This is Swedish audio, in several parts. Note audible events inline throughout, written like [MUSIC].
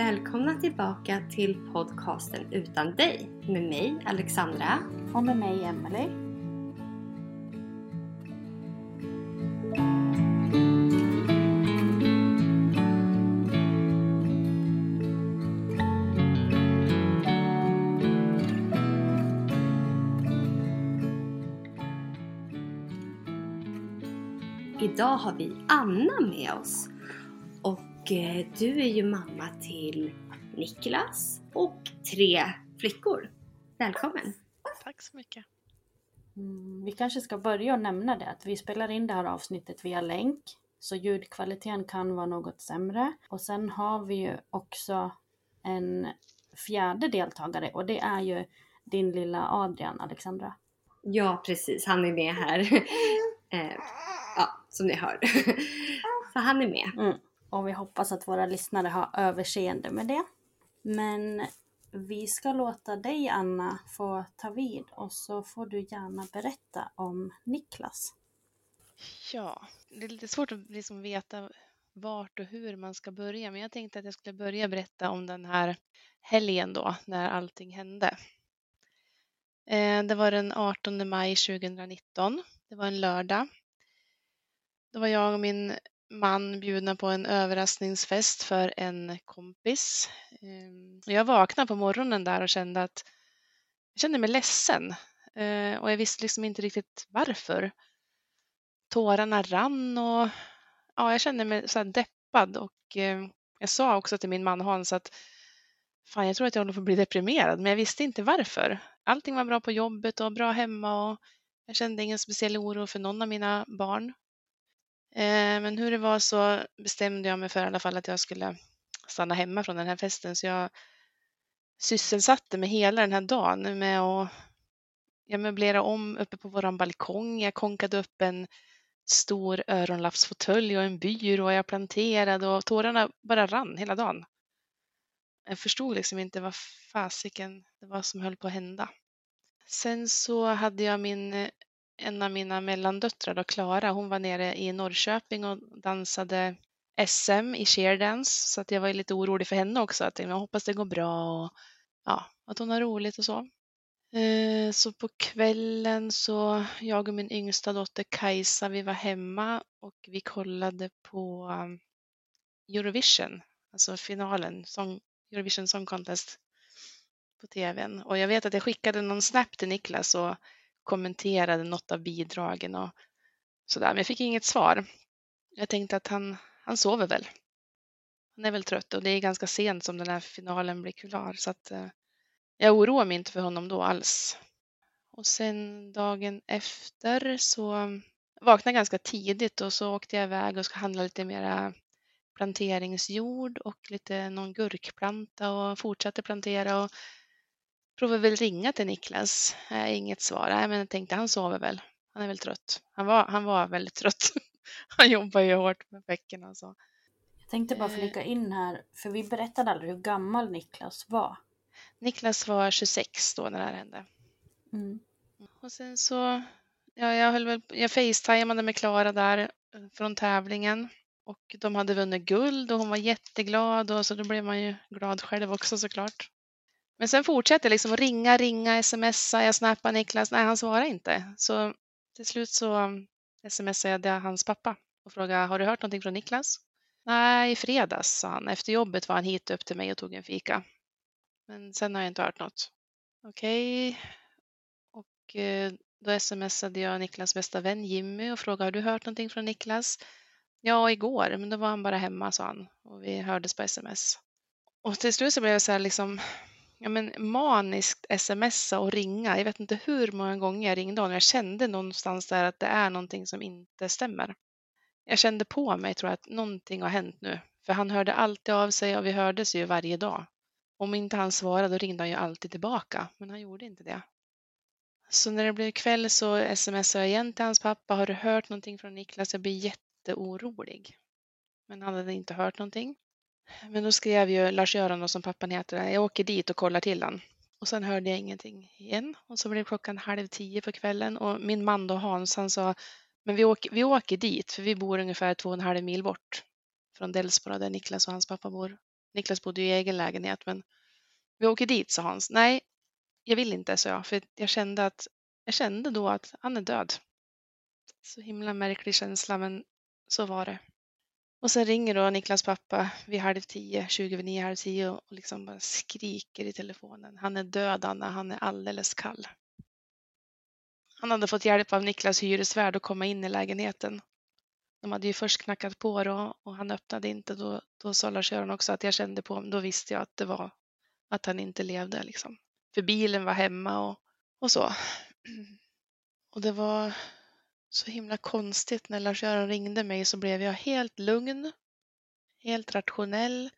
Välkomna tillbaka till podcasten Utan dig med mig Alexandra. Och med mig Emelie. Idag har vi Anna med oss. Du är ju mamma till Niklas och tre flickor. Välkommen! Tack så mycket. Mm, vi kanske ska börja och nämna det att vi spelar in det här avsnittet via länk. Så ljudkvaliteten kan vara något sämre. Och sen har vi ju också en fjärde deltagare och det är ju din lilla Adrian, Alexandra. Ja, precis. Han är med här. [LAUGHS] eh, ja, som ni hör. [LAUGHS] Så han är med. Mm. Och vi hoppas att våra lyssnare har överseende med det. Men vi ska låta dig Anna få ta vid och så får du gärna berätta om Niklas. Ja, det är lite svårt att liksom veta vart och hur man ska börja, men jag tänkte att jag skulle börja berätta om den här helgen då, när allting hände. Eh, det var den 18 maj 2019. Det var en lördag. Då var jag och min man bjudna på en överraskningsfest för en kompis. Ehm, jag vaknade på morgonen där och kände att jag kände mig ledsen eh, och jag visste liksom inte riktigt varför. Tårarna rann och ja, jag kände mig så här deppad och ehm, jag sa också till min man Hans att fan, jag tror att jag håller på att bli deprimerad, men jag visste inte varför. Allting var bra på jobbet och bra hemma och jag kände ingen speciell oro för någon av mina barn. Eh, men hur det var så bestämde jag mig för i alla fall att jag skulle stanna hemma från den här festen. Så jag sysselsatte mig hela den här dagen med att jag möblerade om uppe på våran balkong. Jag konkade upp en stor öronlappsfåtölj och en byrå och jag planterade och tårarna bara rann hela dagen. Jag förstod liksom inte vad fasiken det var som höll på att hända. Sen så hade jag min, eh, en av mina mellandöttrar, då, Klara, hon var nere i Norrköping och dansade SM i sheerdance så att jag var lite orolig för henne också. Att jag hoppas det går bra och ja, att hon har roligt och så. Eh, så på kvällen så jag och min yngsta dotter Kajsa, vi var hemma och vi kollade på um, Eurovision, alltså finalen, Song, Eurovision Song Contest på tvn. Och jag vet att jag skickade någon snap till Niklas och kommenterade något av bidragen och sådär, men jag fick inget svar. Jag tänkte att han, han sover väl. Han är väl trött och det är ganska sent som den här finalen blir klar så att eh, jag oroar mig inte för honom då alls. Och sen dagen efter så vaknade jag ganska tidigt och så åkte jag iväg och ska handla lite mera planteringsjord och lite någon gurkplanta och fortsatte plantera och provade väl ringa till Niklas. Äh, inget svar. Nej, men jag tänkte han sover väl. Han är väl trött. Han var, han var väldigt [LAUGHS] trött. Han jobbar ju hårt med bäcken och så. Jag tänkte bara Eh. flika in här, för vi berättade aldrig hur gammal Niklas var. Niklas var 26 då när det här hände. Mm. Och sen så, ja, jag höll väl, jag facetimade med Klara där eh, från tävlingen. Och de hade vunnit guld och hon var jätteglad och så då blev man ju glad själv också såklart. Men sen fortsätter jag liksom att ringa, ringa, smsa, jag snappar Niklas, nej han svarar inte. Så till slut så smsade jag hans pappa och frågade, har du hört någonting från Niklas? Nej, i fredags, sa han. Efter jobbet var han hit upp till mig och tog en fika. Men sen har jag inte hört något. Okej. Och eh, då smsade jag Niklas bästa vän Jimmy och frågade, har du hört någonting från Niklas? Ja, igår, men då var han bara hemma, sa han. Och vi hördes på sms. Och till slut så blev jag så här liksom, ja men maniskt smsa och ringa. Jag vet inte hur många gånger jag ringde honom. Jag kände någonstans där att det är någonting som inte stämmer. Jag kände på mig, tror jag, att någonting har hänt nu. För han hörde alltid av sig och vi hördes ju varje dag. Om inte han svarade, då ringde han ju alltid tillbaka. Men han gjorde inte det. Så när det blev kväll så smsade jag igen till hans pappa. Har du hört någonting från Niklas? Jag blir jätteorolig. Men han hade inte hört någonting. Men då skrev ju Lars-Göran, som pappan heter, jag åker dit och kollar till han. Och sen hörde jag ingenting igen. Och så blev klockan halv tio på kvällen och min man då Hans, han sa, men vi åker, vi åker dit, för vi bor ungefär två och en halv mil bort från Delsbo där Niklas och hans pappa bor. Niklas bodde ju i egen lägenhet, men vi åker dit, sa Hans. Nej, jag vill inte, sa jag, för jag kände, att, jag kände då att han är död. Så himla märklig känsla, men så var det. Och sen ringer då Niklas pappa vid halv tio, 20 över nio, halv tio och liksom bara skriker i telefonen. Han är död, Anna. Han är alldeles kall. Han hade fått hjälp av Niklas hyresvärd att komma in i lägenheten. De hade ju först knackat på då och han öppnade inte. Då, då sa Lars-Göran också att jag kände på honom. Då visste jag att det var att han inte levde liksom. För bilen var hemma och, och så. [CLEARS THROAT] Och det var så himla konstigt när Lars-Göran ringde mig så blev jag helt lugn, helt rationell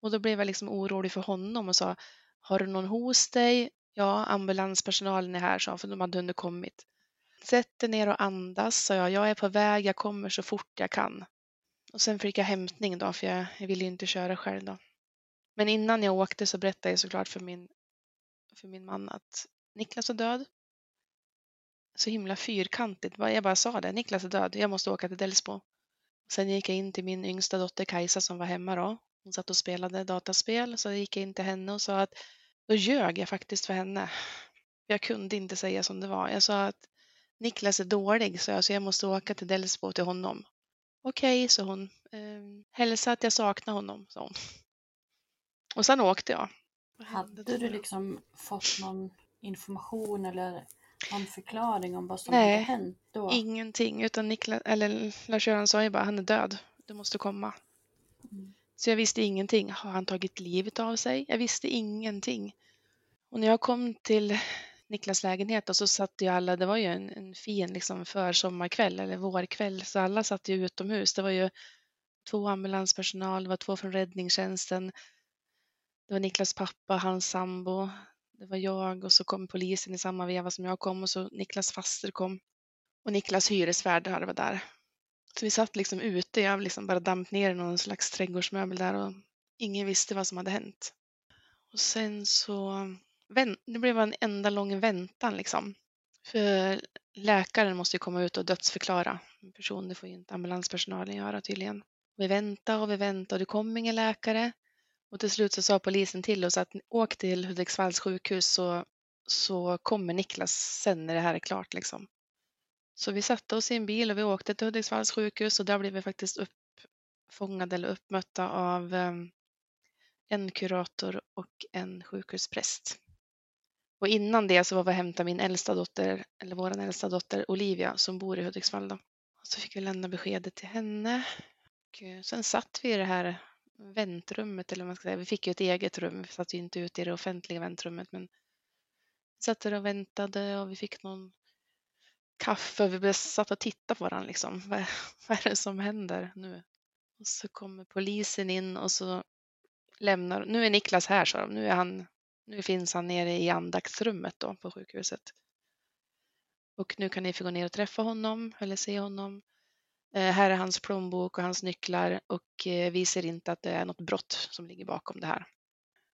och då blev jag liksom orolig för honom och sa Har du någon hos dig? Ja, ambulanspersonalen är här, sa han, för de hade hunnit kommit. Sätt dig ner och andas, sa jag. Jag är på väg, jag kommer så fort jag kan. Och sen fick jag hämtning då, för jag, jag ville ju inte köra själv då. Men innan jag åkte så berättade jag såklart för min, för min man att Niklas är död så himla fyrkantigt. Jag bara sa det, Niklas är död, jag måste åka till Delsbo. Sen gick jag in till min yngsta dotter Kajsa som var hemma då. Hon satt och spelade dataspel, så gick jag in till henne och sa att då ljög jag faktiskt för henne. Jag kunde inte säga som det var. Jag sa att Niklas är dålig, så jag, så jag måste åka till Delsbo till honom. Okej, okay, sa hon. Ehm, hälsa att jag saknar honom, sa hon. Och sen åkte jag. Hade du liksom fått någon information eller någon förklaring om vad som Nej, hade hänt då? Ingenting, utan Niklas, eller Lars-Göran sa ju bara han är död, du måste komma. Mm. Så jag visste ingenting. Har han tagit livet av sig? Jag visste ingenting. Och när jag kom till Niklas lägenhet och så satt ju alla, det var ju en, en fin liksom försommarkväll eller vårkväll, så alla satt ju utomhus. Det var ju två ambulanspersonal, det var två från räddningstjänsten, det var Niklas pappa, hans sambo, det var jag och så kom polisen i samma veva som jag kom och så Niklas faster kom. Och Niklas hyresvärd var där. Så vi satt liksom ute, jag liksom bara damp ner i någon slags trädgårdsmöbel där och ingen visste vad som hade hänt. Och sen så, det blev en enda lång väntan liksom. För läkaren måste ju komma ut och dödsförklara en person, det får ju inte ambulanspersonalen göra tydligen. Vi väntade och vi väntade och det kom ingen läkare. Och till slut så sa polisen till oss att åk till Hudiksvalls sjukhus så, så kommer Niklas sen när det här är klart. Liksom. Så vi satte oss i en bil och vi åkte till Hudiksvalls sjukhus och där blev vi faktiskt uppfångade eller uppmötta av ehm, en kurator och en sjukhuspräst. Och innan det så var vi och hämtade min äldsta dotter, eller vår äldsta dotter Olivia som bor i Hudiksvall. Då. Så fick vi lämna beskedet till henne. Och sen satt vi i det här väntrummet eller vad man ska säga. Vi fick ju ett eget rum. Vi satt ju inte ute i det offentliga väntrummet men vi satt där och väntade och vi fick någon kaffe. Vi satt och tittade på varandra liksom. [LAUGHS] Vad, vad är det som händer nu? Och så kommer polisen in och så lämnar, nu är Niklas här sa de, nu, är han, nu finns han nere i andaktsrummet då på sjukhuset. Och nu kan ni få gå ner och träffa honom eller se honom. Eh, här är hans plånbok och hans nycklar och eh, vi ser inte att det är något brott som ligger bakom det här.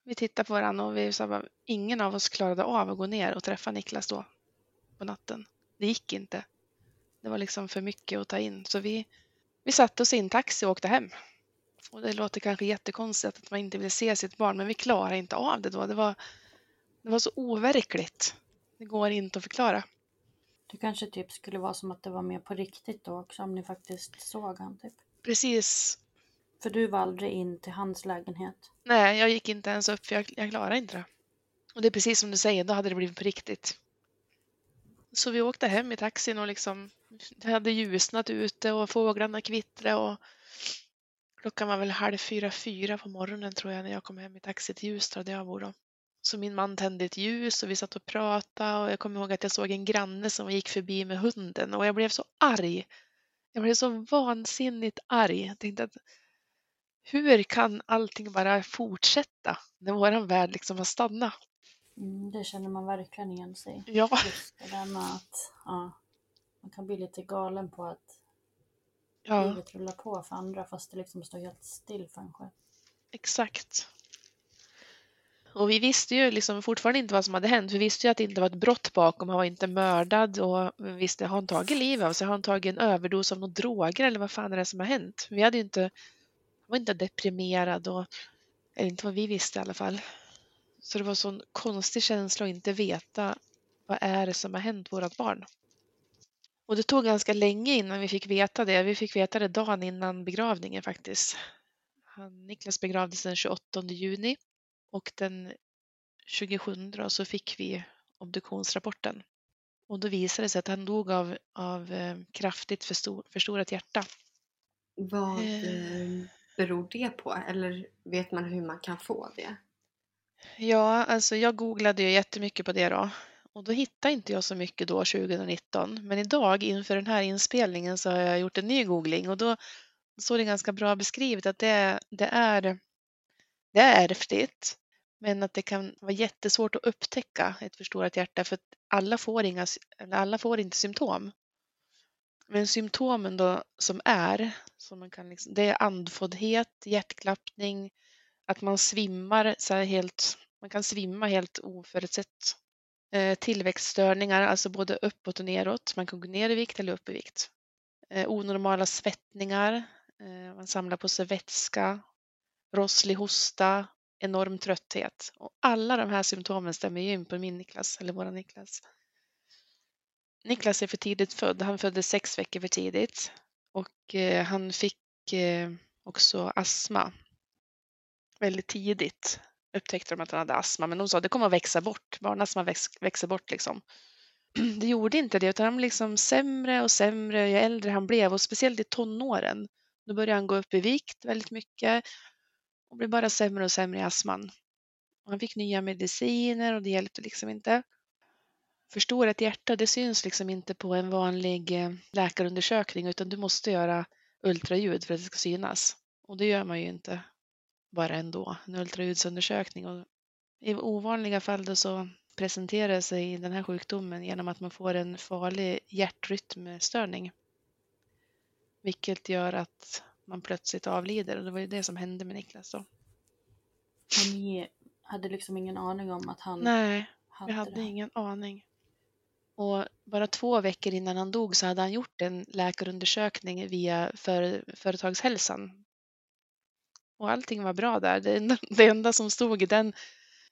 Vi tittar på varandra och vi sa att ingen av oss klarade av att gå ner och träffa Niklas då på natten. Det gick inte. Det var liksom för mycket att ta in så vi, vi satte oss i en taxi och åkte hem. Och det låter kanske jättekonstigt att man inte vill se sitt barn men vi klarade inte av det då. Det var, det var så overkligt. Det går inte att förklara. Det kanske typ skulle vara som att det var mer på riktigt då också om ni faktiskt såg han typ. Precis. För du var aldrig in till hans lägenhet. Nej, jag gick inte ens upp för jag, jag klarade inte det. Och det är precis som du säger, då hade det blivit på riktigt. Så vi åkte hem i taxin och liksom, det hade ljusnat ute och fåglarna kvittrade och klockan var väl halv fyra, fyra på morgonen tror jag när jag kom hem i taxi till Ljusdal där jag bor då. Så min man tände ett ljus och vi satt och pratade och jag kommer ihåg att jag såg en granne som gick förbi med hunden och jag blev så arg. Jag blev så vansinnigt arg. Jag tänkte att hur kan allting bara fortsätta när våran värld liksom har stannat? Mm, det känner man verkligen igen sig Ja. Just det där med att ja, man kan bli lite galen på att Ja, livet rullar på för andra fast det liksom står helt still för en själv. exakt. Och vi visste ju liksom fortfarande inte vad som hade hänt. Vi visste ju att det inte var ett brott bakom. Han var inte mördad och vi visste, har han tagit livet av sig? Har han tagit en överdos av några droger eller vad fan är det som har hänt? Vi hade ju inte, han var inte deprimerad och, eller inte vad vi visste i alla fall. Så det var en sån konstig känsla att inte veta vad är det som har hänt vårat barn. Och det tog ganska länge innan vi fick veta det. Vi fick veta det dagen innan begravningen faktiskt. Han, Niklas begravdes den 28 juni och den 27 då, så fick vi obduktionsrapporten. Och då visade det sig att han dog av, av eh, kraftigt förstor, förstorat hjärta. Vad Eh. eh, beror det på? Eller vet man hur man kan få det? Ja, alltså jag googlade ju jättemycket på det då. Och då hittade inte jag så mycket då 2019. Men idag inför den här inspelningen så har jag gjort en ny googling och då såg det ganska bra beskrivet att det, det, är, det är ärftligt. Men att det kan vara jättesvårt att upptäcka ett förstorat hjärta för att alla får, inga, eller alla får inte symptom. Men symptomen då som är, som man kan liksom, det är andfåddhet, hjärtklappning, att man svimmar så här helt, man kan svimma helt oförutsett. Eh, tillväxtstörningar, alltså både uppåt och neråt. Man kan gå ner i vikt eller upp i vikt. Eh, onormala svettningar, eh, man samlar på sig vätska, rosslig hosta, enorm trötthet. Och alla de här symptomen stämmer ju in på min Niklas, eller våran Niklas. Niklas är för tidigt född. Han föddes sex veckor för tidigt och eh, han fick eh, också astma väldigt tidigt. Upptäckte de att han hade astma, men de sa att det kommer att växa bort. Barnastma väx, växer bort liksom. [CLEARS THROAT] Det gjorde inte det, utan han blev liksom sämre och sämre ju äldre han blev och speciellt i tonåren. Då började han gå upp i vikt väldigt mycket och blev bara sämre och sämre i astman. Och han fick nya mediciner och det hjälpte liksom inte. Förstorat hjärta, det syns liksom inte på en vanlig eh, läkarundersökning utan du måste göra ultraljud för att det ska synas. Och det gör man ju inte bara ändå, en ultraljudsundersökning. Och I ovanliga fall då så presenterar sig den här sjukdomen genom att man får en farlig hjärtrytmstörning. Vilket gör att man plötsligt avlider och det var ju det som hände med Niklas då. Och ni hade liksom ingen aning om att han Nej, hade jag hade det. ingen aning. Och bara två veckor innan han dog så hade han gjort en läkarundersökning via för, företagshälsan. Och allting var bra där. Det enda, [LAUGHS] det enda som stod i den,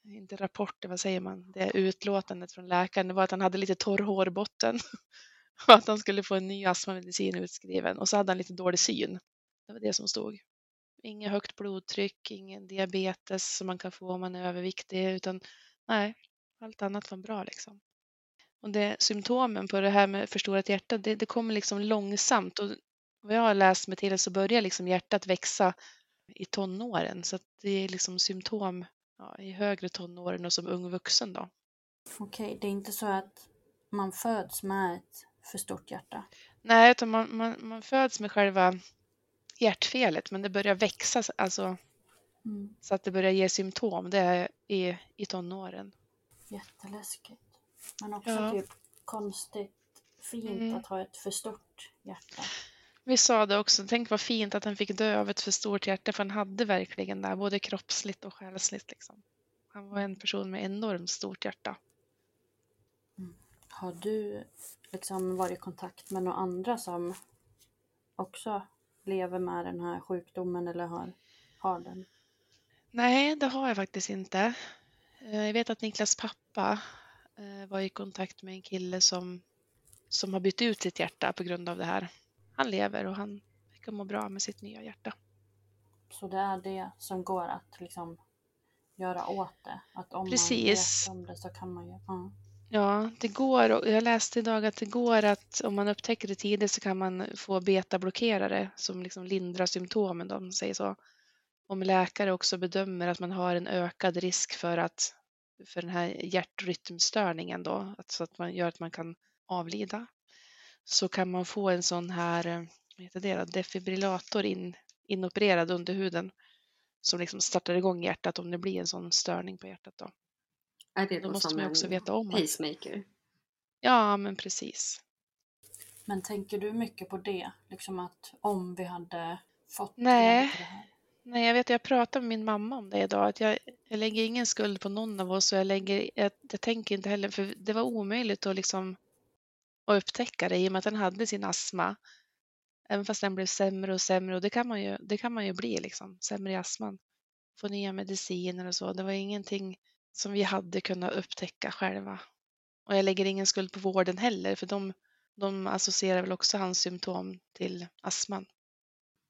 inte rapporten, vad säger man, det utlåtandet från läkaren, det var att han hade lite torr hårbotten [LAUGHS] och att han skulle få en ny astmamedicin utskriven. Och så hade han lite dålig syn. Det var det som stod. Inget högt blodtryck, ingen diabetes som man kan få om man är överviktig, utan nej, allt annat var bra liksom. Och det, symptomen på det här med förstorat hjärta, det, det kommer liksom långsamt. Och vad jag har läst mig till så börjar liksom hjärtat växa i tonåren. Så att det är liksom symptom ja, i högre tonåren och som ung vuxen då. Okej, det är inte så att man föds med ett för stort hjärta. Nej, utan man, man, man föds med själva hjärtfelet men det börjar växa alltså, Mm. så att det börjar ge symptom. Det är i, i tonåren. Jätteläskigt. Men också Ja. typ konstigt fint Mm. att ha ett för stort hjärta. Vi sa det också, tänk vad fint att han fick dö av ett för stort hjärta för han hade verkligen det, både kroppsligt och själsligt. Liksom. Han var en person med enormt stort hjärta. Har du liksom varit i kontakt med några andra som också lever med den här sjukdomen eller har, har den? Nej, det har jag faktiskt inte. Eh, Jag vet att Niklas pappa eh, var i kontakt med en kille som, som har bytt ut sitt hjärta på grund av det här. Han lever och han verkar må bra med sitt nya hjärta. Så det är det som går att liksom göra åt det? Att om Precis. man vet om det så kan man ju... Ja. Ja, det går. och Jag läste idag att det går att om man upptäcker det tidigt så kan man få betablockerare som liksom lindrar symptomen, om man säger så. Om läkare också bedömer att man har en ökad risk för att för den här hjärtrytmstörningen då, att, så att man gör att man kan avlida, så kan man få en sån här eh, heter det då, defibrillator in, inopererad under huden som liksom startar igång hjärtat om det blir en sån störning på hjärtat. Då. Är det Då då måste man också veta om att- pacemaker? Ja, men precis. Men tänker du mycket på det? Liksom att om vi hade fått Nej. Nej, jag vet, jag pratade med min mamma om det idag, att jag, jag lägger ingen skuld på någon av oss och jag, lägger, jag, jag tänker inte heller, för det var omöjligt att liksom att upptäcka det i och med att den hade sin astma. Även fast den blev sämre och sämre och det kan man ju, det kan man ju bli liksom, sämre i astman. Få nya mediciner och så. Det var ingenting som vi hade kunnat upptäcka själva. Och jag lägger ingen skuld på vården heller, för de, de associerar väl också hans symptom till astman.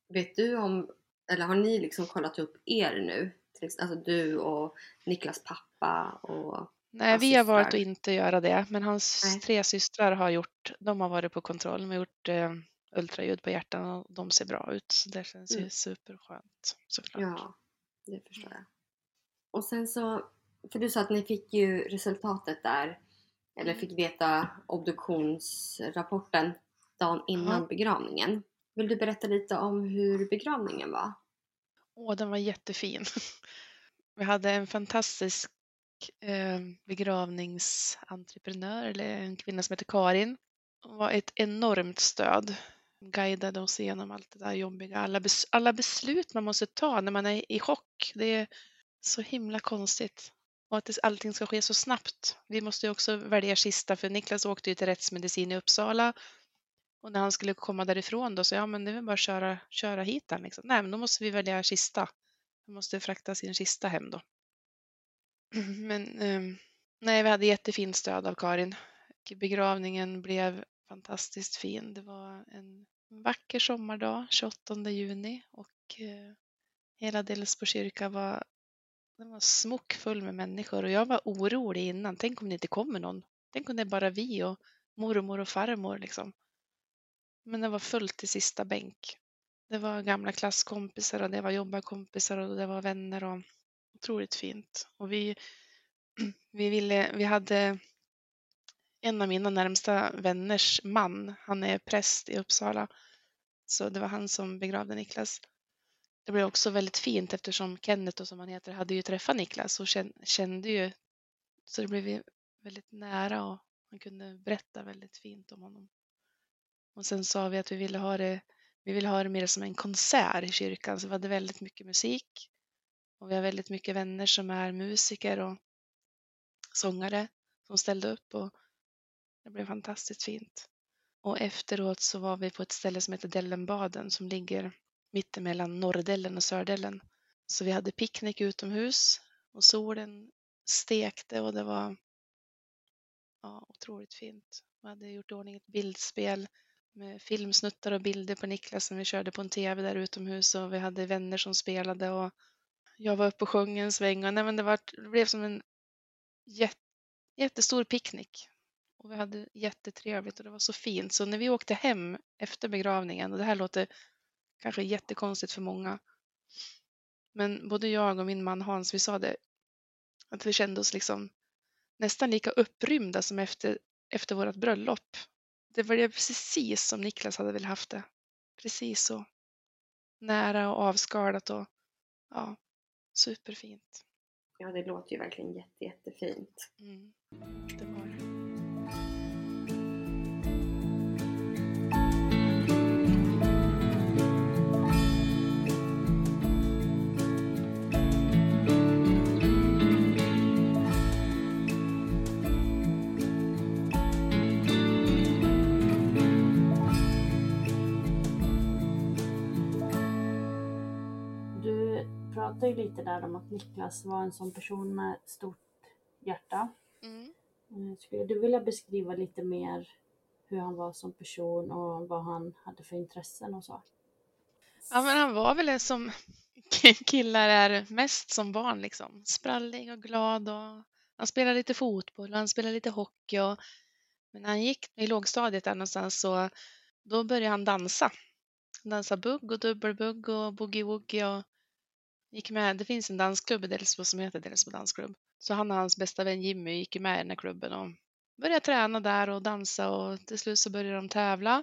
Vet du om, eller har ni liksom kollat upp er nu? Alltså du och Niklas pappa och... Nej, vi har valt att inte göra det, men hans Nej. tre systrar har gjort, de har varit på kontroll, de har gjort eh, ultraljud på hjärtan och de ser bra ut. Så det känns ju Mm. superskönt såklart. Ja, det förstår jag. Och sen så, för du sa att ni fick ju resultatet där, eller Mm. fick veta obduktionsrapporten dagen innan Ja. begravningen. Vill du berätta lite om hur begravningen var? Åh, den var jättefin. [LAUGHS] Vi hade en fantastisk eh, begravningsentreprenör, eller en kvinna som heter Karin. Hon var ett enormt stöd. Hon guidade oss igenom allt det där jobbiga. Alla, bes- alla beslut man måste ta när man är i chock. Det är så himla konstigt. Och att allting ska ske så snabbt. Vi måste ju också välja kista, för Niklas åkte ju till rättsmedicin i Uppsala. Och när han skulle komma därifrån då så ja men det är väl bara att köra, köra hit han liksom. Nej men då måste vi välja kista. Vi måste frakta sin kista hem då. [CLEARS THROAT] Men eh, nej, vi hade jättefint stöd av Karin. Och Begravningen blev fantastiskt fin. Det var en vacker sommardag, 28 juni och eh, hela Delsbo kyrka var, den var smockfull med människor och jag var orolig innan. Tänk om det inte kommer någon. Tänk om det är bara vi och mormor och farmor liksom. Men det var fullt till sista bänk. Det var gamla klasskompisar och det var jobbarkompisar och det var vänner och otroligt fint. Och vi, [CLEARS THROAT] vi, ville, vi hade en av mina närmsta vänners man, han är präst i Uppsala, så det var han som begravde Niklas. Det blev också väldigt fint eftersom Kenneth, och som han heter, hade ju träffat Niklas och kände ju, så det blev väldigt nära och han kunde berätta väldigt fint om honom. Och sen sa vi att vi ville ha det, vi ville ha det mer som en konsert i kyrkan, så vi hade väldigt mycket musik. Och vi har väldigt mycket vänner som är musiker och sångare som ställde upp och det blev fantastiskt fint. Och efteråt så var vi på ett ställe som heter Dellenbaden som ligger mittemellan Norrdellen och Sördellen. Så vi hade picknick utomhus och solen stekte och det var ja, otroligt fint. Vi hade gjort i ordning ett bildspel med filmsnuttar och bilder på Niklas som vi körde på en tv där utomhus och vi hade vänner som spelade och jag var uppe och sjöng en sväng och nej, men det, var, det blev som en jätt, jättestor picknick. Och vi hade jättetrevligt och det var så fint. Så när vi åkte hem efter begravningen, och det här låter kanske jättekonstigt för många, men både jag och min man Hans, vi sa det, att vi kände oss liksom nästan lika upprymda som efter, efter vårt bröllop. Det var det precis som Niklas hade väl haft det. Precis så. Nära och avskalat och ja, superfint. Ja, det låter ju verkligen jätte, jättefint. Mm, det var det. Pratar ju lite där om att Niklas var en sån person med stort hjärta. Mm. Eh, Skulle du vilja beskriva lite mer hur han var som person och vad han hade för intressen och så? Ja, men han var väl det som [LAUGHS] killar är mest som barn liksom. Sprallig och glad och han spelade lite fotboll och han spelade lite hockey och men när han gick i lågstadiet där någonstans så då började han dansa. Han dansade bugg och dubbelbugg och boogie-woogie och gick med. Det finns en dansklubb i Delsbo som heter Delsbo dansklubb. Så han och hans bästa vän Jimmy gick med i den här klubben och började träna där och dansa och till slut så började de tävla.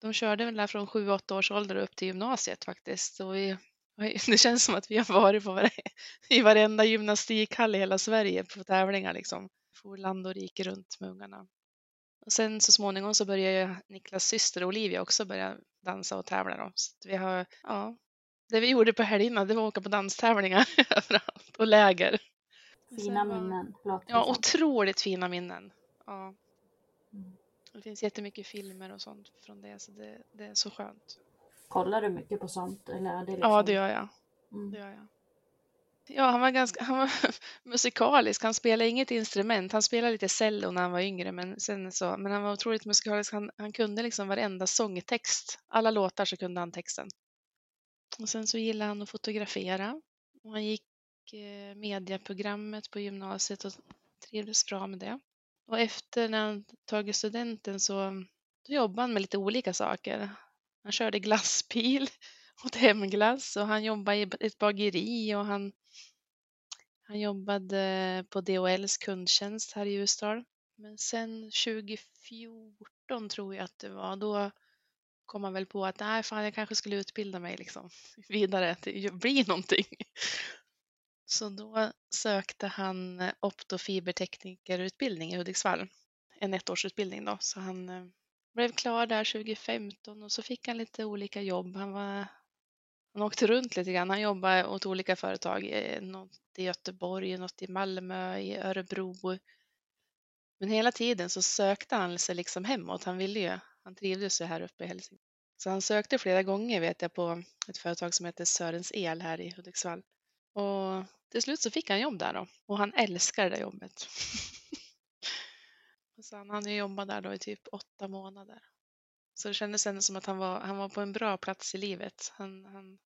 De körde väl där från 7-8 års ålder upp till gymnasiet faktiskt. Och vi, [LAUGHS] det känns som att vi har varit på varje, i varenda gymnastikhall i hela Sverige på tävlingar liksom. For land och rike runt med ungarna. Och sen så småningom så började Niklas syster Olivia också börja dansa och tävla. Då. Så vi har, ja, det vi gjorde på helgerna det var att åka på danstävlingar [LAUGHS] överallt och läger. Fina minnen, låter Ja, otroligt fina minnen. Ja. Mm. Det finns jättemycket filmer och sånt från det, så det, det är så skönt. Kollar du mycket på sånt? Eller är det liksom... Ja, det gör jag. Mm. Det gör jag. Ja, han var ganska han var [LAUGHS] musikalisk. Han spelade inget instrument. Han spelade lite cello när han var yngre, men, sen så, men han var otroligt musikalisk. Han, han kunde liksom varenda sångtext. Alla låtar så kunde han texten. Och sen så gillade han att fotografera. Och han gick eh, medieprogrammet på gymnasiet och trivdes bra med det. Och efter när han tagit studenten så då jobbade han med lite olika saker. Han körde glassbil [LAUGHS] åt hemglass och han jobbade i ett bageri och han, han jobbade på DHLs kundtjänst här i Ljusdal. Men sen 2014 tror jag att det var, då kom han väl på att nej, fan, jag kanske skulle utbilda mig liksom [LAUGHS] vidare till att bli någonting. Så då sökte han eh, optofiberteknikerutbildning i Hudiksvall, en ettårsutbildning då. Så han eh, blev klar där 2015 och så fick han lite olika jobb. Han, var, han åkte runt lite grann. Han jobbade åt olika företag, eh, något i Göteborg, något i Malmö, i Örebro. Men hela tiden så sökte han sig liksom hemåt. Han ville ju, han trivdes ju här uppe i Helsingborg. Så han sökte flera gånger vet jag på ett företag som heter Sörens El här i Hudiksvall. Och till slut så fick han jobb där då. Och han älskar det där jobbet. [LAUGHS] Och så han hann ju jobba där då i typ åtta månader. Så det kändes ändå som att han var, han var på en bra plats i livet. Han, han,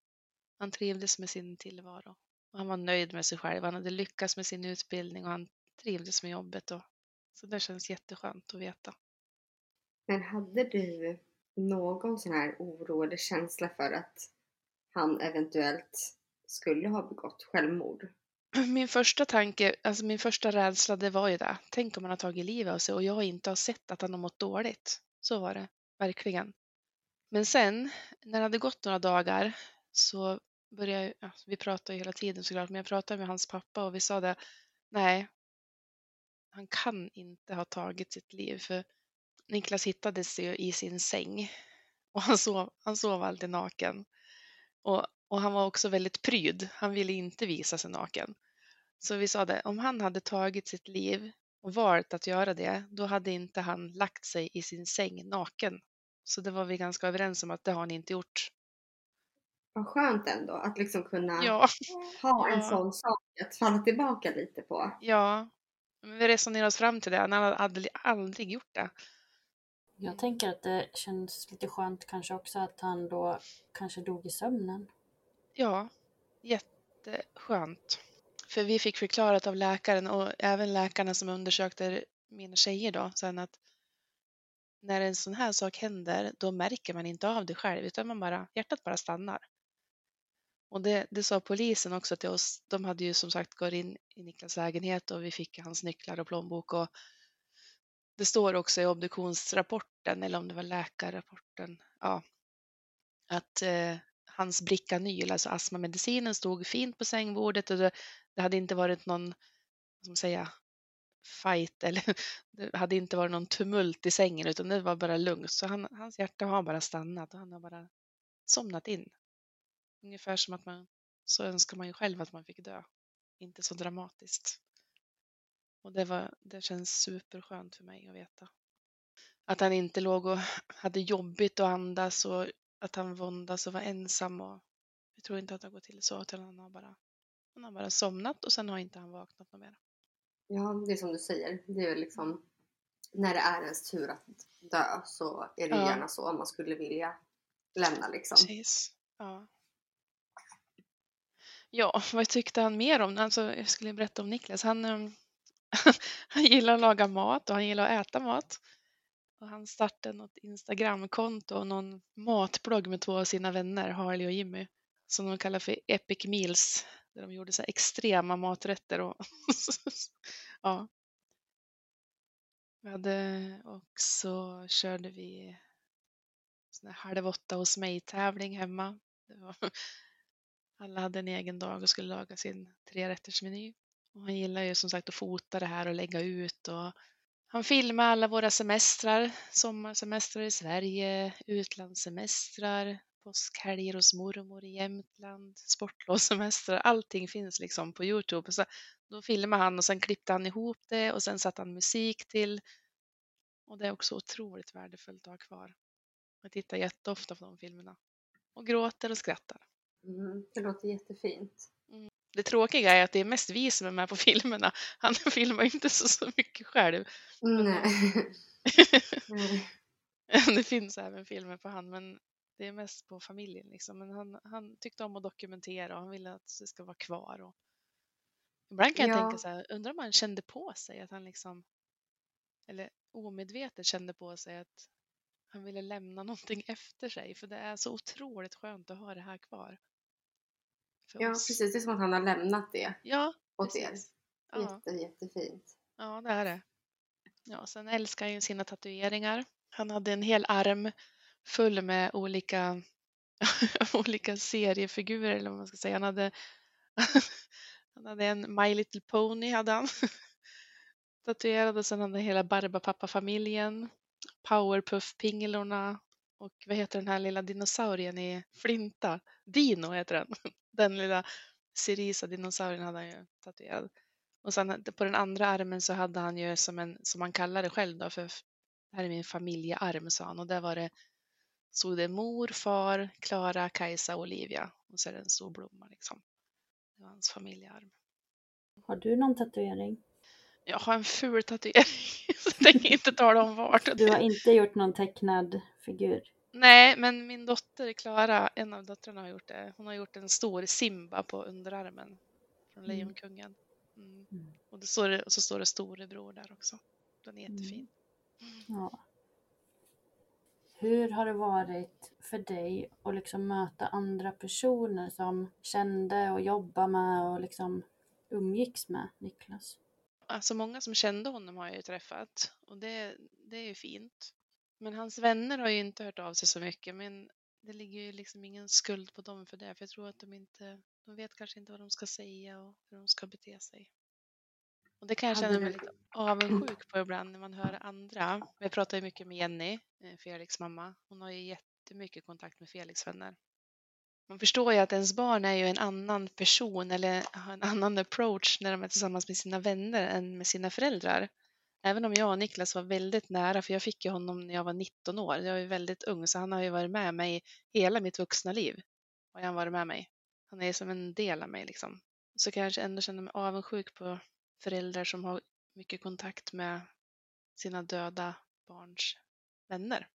han trivdes med sin tillvaro. Och han var nöjd med sig själv. Han hade lyckats med sin utbildning och han trivdes med jobbet. Och, så det känns jätteskönt att veta. Men hade du någon sån här oro eller känsla för att han eventuellt skulle ha begått självmord? Min första tanke, alltså min första rädsla, det var ju det. Tänk om han har tagit livet av sig och jag inte har sett att han har mått dåligt. Så var det, verkligen. Men sen, när det hade gått några dagar, så började jag, ja, vi pratade ju hela tiden såklart, men jag pratade med hans pappa och vi sa det, nej, han kan inte ha tagit sitt liv, för Niklas hittades ju i sin säng och han sov, han sov alltid naken. Och, och han var också väldigt pryd. Han ville inte visa sig naken. Så vi sa det, om han hade tagit sitt liv och valt att göra det, då hade inte han lagt sig i sin säng naken. Så det var vi ganska överens om att det har han inte gjort. Vad skönt ändå att liksom kunna Ja, ha en ja. sån sak att falla tillbaka lite på. ja. Vi resonerade oss fram till det. Han hade aldrig, aldrig gjort det. Jag tänker att det känns lite skönt kanske också att han då kanske dog i sömnen. Ja, jätteskönt. För vi fick förklarat av läkaren och även läkarna som undersökte mina tjejer då sen att när en sån här sak händer då märker man inte av det själv utan man bara, hjärtat bara stannar. Och det, det sa polisen också till oss. De hade ju som sagt gått in i Niklas lägenhet och vi fick hans nycklar och plånbok och det står också i obduktionsrapporten eller om det var läkarrapporten, ja, att eh, hans Bricanyl, alltså astmamedicinen, stod fint på sängbordet och det, det hade inte varit någon, vad ska man säga, fight [LAUGHS] eller det hade inte varit någon tumult i sängen utan det var bara lugnt. Så han, hans hjärta har bara stannat och han har bara somnat in. Ungefär som att man, så önskar man ju själv att man fick dö. Inte så dramatiskt. Och det, var, det känns superskönt för mig att veta. Att han inte låg och hade jobbigt att andas och att han våndas och var ensam. Och jag tror inte att det har gått till så, utan han har bara Han har bara somnat och sen har inte han vaknat något mer. Ja, det är som du säger. Det är liksom när det är ens tur att dö så är det Ja. gärna så man skulle vilja lämna liksom. Precis. Ja. Ja, vad tyckte han mer om? Alltså, jag skulle berätta om Niklas. Han, ehm, [LAUGHS] han gillar att laga mat och han gillar att äta mat. Och han startade något Instagramkonto och någon matblogg med två av sina vänner, Harley och Jimmy, som de kallar för Epic Meals, där de gjorde så här extrema maträtter. Och [LAUGHS] ja. Vi hade också körde vi sån här halv åtta hos mig-tävling hemma. Det var, [LAUGHS] alla hade en egen dag och skulle laga sin trerättersmeny. Och han gillar ju som sagt att fota det här och lägga ut. Och han filmar alla våra semestrar, sommarsemestrar i Sverige, utlandssemestrar, påskhelger hos mormor i Jämtland, sportlovssemestrar. Allting finns liksom på Youtube. Så då filmade han och sen klippte han ihop det och sen satte han musik till. Och det är också otroligt värdefullt att ha kvar. Jag tittar jätteofta på de filmerna. Och gråter och skrattar. Mm, det låter jättefint. Det tråkiga är att det är mest vi som är med på [LAUGHS] filmerna. Han [LAUGHS] filmar inte så, så mycket själv. Nej. [LAUGHS] Nej. det finns även filmer på han, men det är mest på familjen. Liksom. Men han, han tyckte om att dokumentera och han ville att det ska vara kvar. Och ibland kan jag Ja. tänka så här, undrar om han kände på sig att han liksom, eller omedvetet kände på sig att han ville lämna någonting efter sig. För det är så otroligt skönt att ha det här kvar. Ja, oss. precis. Det är som att han har lämnat det Ja, åt er. precis. Ja. Jätte, jättefint. Ja, det är det. Ja, sen älskar han ju sina tatueringar. Han hade en hel arm full med olika, [LAUGHS] olika seriefigurer eller vad man ska säga. Han hade, [LAUGHS] han hade en My Little Pony hade han [LAUGHS] tatuerad och sen hade han hela Barbapapa-familjen, Powerpuff-pingilorna och vad heter den här lilla dinosaurien i Flinta? Dino heter den. Den lilla Sirisa dinosaurien hade han ju tatuerad. Och sen på den andra armen så hade han ju som en, som han kallar det själv då, för det här är min familjearm sa han och där var det, stod det mor, far, Klara, Kajsa Olivia och så är det en stor blomma liksom. Det var hans familjearm. Har du någon tatuering? Jag har en ful tatuering så [LAUGHS] jag tänker inte tala om vart. Du har inte gjort någon tecknad figur? Nej, men min dotter Klara, en av döttrarna har gjort det. Hon har gjort en stor Simba på underarmen från Mm. Lejonkungen. Mm. Mm. Och, det står, och så står det storebror där också. Den är Mm. jättefin. Ja. Hur har det varit för dig att liksom möta andra personer som kände och jobbade med och liksom umgicks med Niklas? Alltså många som kände honom har jag ju träffat och det, det är ju fint. Men hans vänner har ju inte hört av sig så mycket men det ligger ju liksom ingen skuld på dem för det för jag tror att de inte, de vet kanske inte vad de ska säga och hur de ska bete sig. Och det kan jag känna mig lite avundsjuk [CLEARS THROAT] på ibland när man hör andra. Jag pratar ju mycket med Jenny, eh, Felix mamma. Hon har ju jättemycket kontakt med Felix vänner. Man förstår ju att ens barn är ju en annan person eller har en annan approach när de är tillsammans med sina vänner än med sina föräldrar. Även om jag och Niklas var väldigt nära, för jag fick ju honom när jag var 19 år. Jag är ju väldigt ung, så han har ju varit med mig hela mitt vuxna liv. Har han varit med mig. Han är som en del av mig liksom. Så kanske jag ändå känner mig avundsjuk på föräldrar som har mycket kontakt med sina döda barns vänner.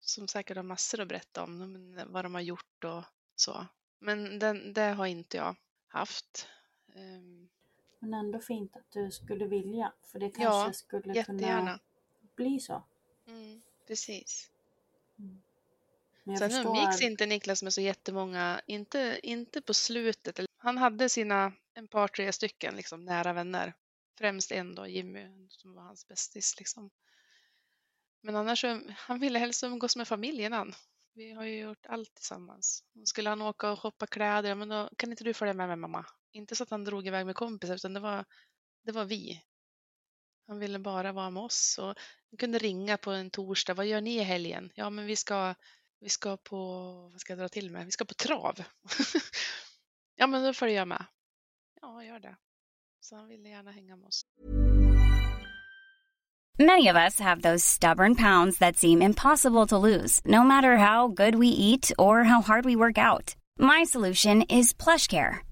Som säkert har massor att berätta om, vad de har gjort och så. Men den, det har inte jag haft. Ehm, men ändå fint att du skulle vilja, för det kanske Ja, skulle Jättegärna. kunna bli så. Mm, precis. Men jag Sen förstår... umgicks inte Niklas med så jättemånga, inte, inte på slutet. Han hade sina en par, tre stycken liksom, nära vänner. Främst en då, Jimmy, som var hans bästis. Liksom. Men annars, så- han ville helst umgås med familjen han. Vi har ju gjort allt tillsammans. Skulle han åka och shoppa kläder, men då kan inte du följa med mig mamma? Inte så att han drog iväg med kompisar, utan det var, det var vi. Han ville bara vara med oss. Och han kunde ringa på en torsdag. Vad gör ni i helgen? Ja, men vi ska, vi ska på, vad ska jag dra till med? Vi ska på trav. [LAUGHS] ja, men då följer jag med. Ja, gör det. Så han ville gärna hänga med oss. Many of us have those stubborn pounds that seem impossible to lose, no matter how good we eat or how hard we work out. My solution is plush care.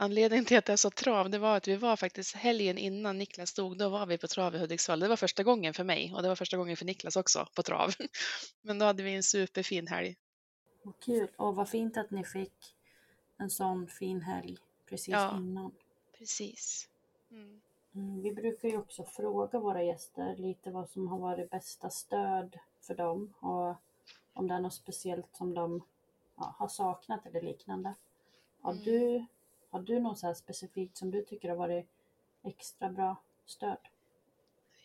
anledningen till att jag sa trav, det var att vi var faktiskt helgen innan Niklas stod, då var vi på trav i Hudiksvall. Det var första gången för mig och det var första gången för Niklas också på trav. [LAUGHS] Men då hade vi en superfin helg. Vad kul. Och vad fint att ni fick en sån fin helg precis Ja. innan. Precis. Mm. Mm, vi brukar ju också fråga våra gäster lite vad som har varit bästa stöd för dem och om det är något speciellt som de ja, har saknat eller liknande. Har, Mm. du, har du något så här specifikt som du tycker har varit extra bra stöd?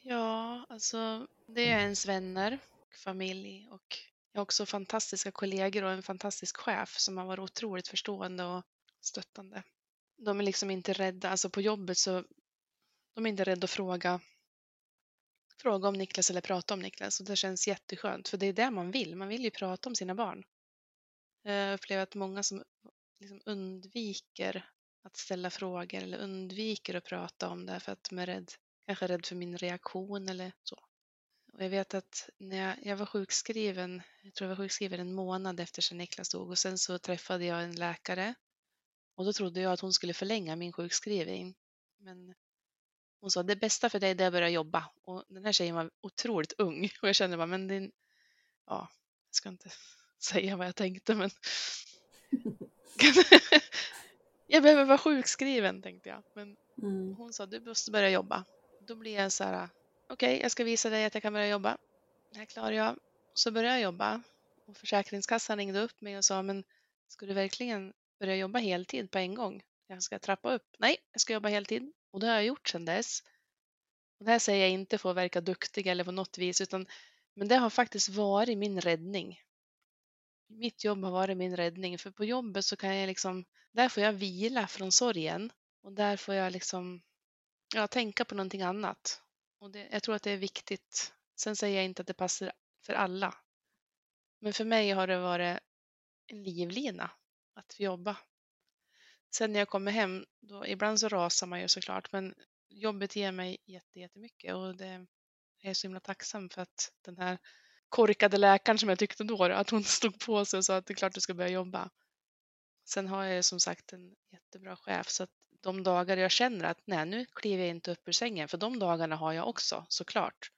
Ja, alltså det är ens vänner och familj och jag har också fantastiska kollegor och en fantastisk chef som har varit otroligt förstående och stöttande. De är liksom inte rädda, alltså på jobbet så de är inte rädda att fråga, fråga om Niklas eller prata om Niklas och det känns jätteskönt för det är det man vill, man vill ju prata om sina barn. Jag upplever att många som liksom undviker att ställa frågor eller undviker att prata om det för att de är rädd, kanske rädd för min reaktion eller så. Och jag vet att när jag, jag var sjukskriven, jag tror jag var sjukskriven en månad efter sen Niklas dog och sen så träffade jag en läkare och då trodde jag att hon skulle förlänga min sjukskrivning. Men hon sa det bästa för dig det är att börja jobba och den här tjejen var otroligt ung [LAUGHS] och jag kände bara men din, ja, jag ska inte [LAUGHS] säga vad jag tänkte men [LAUGHS] [LAUGHS] jag behöver vara sjukskriven tänkte jag. Men Mm. hon sa du måste börja jobba. Då blir jag så här, okej jag ska visa dig att jag kan börja jobba. Det här klarar jag. Så började jag jobba och Försäkringskassan ringde upp mig och sa men ska du verkligen börja jobba heltid på en gång? Jag ska trappa upp. Nej, jag ska jobba heltid och det har jag gjort sedan dess. Och det här säger jag inte för att verka duktig eller på något vis utan men det har faktiskt varit min räddning. Mitt jobb har varit min räddning för på jobbet så kan jag liksom, där får jag vila från sorgen och där får jag liksom ja, tänka på någonting annat. Och det, jag tror att det är viktigt. Sen säger jag inte att det passar för alla. Men för mig har det varit en livlina att jobba. Sen när jag kommer hem, då, ibland så rasar man ju såklart, men jobbet ger mig jättemycket och det är jag så himla tacksam för att den här korkade läkaren som jag tyckte då, att hon [LAUGHS] stod på sig och sa att det är klart du ska börja jobba. Sen har jag som sagt en jättebra chef så att de dagar jag känner att nej, nu kliver jag inte upp ur sängen, för de dagarna har jag också såklart.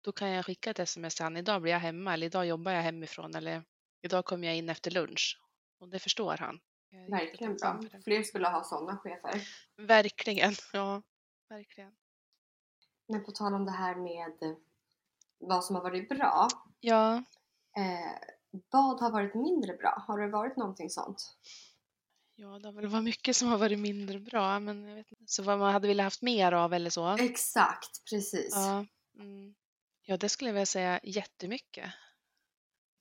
Då kan jag skicka ett sms till han, idag blir jag hemma eller idag jobbar jag hemifrån eller idag kommer jag in efter lunch. Och det förstår han. Verkligen bra. Fler skulle ha sådana chefer. Verkligen, [LAUGHS] ja, verkligen. Men på tal om det här med vad som har varit bra. Ja, Eh, vad har varit mindre bra? Har det varit någonting sånt? ja, det har väl varit mycket som har varit mindre bra, men jag vet inte. Så vad man hade velat haft mer av eller så. Exakt, precis. Ja, mm. ja, det skulle jag vilja säga jättemycket.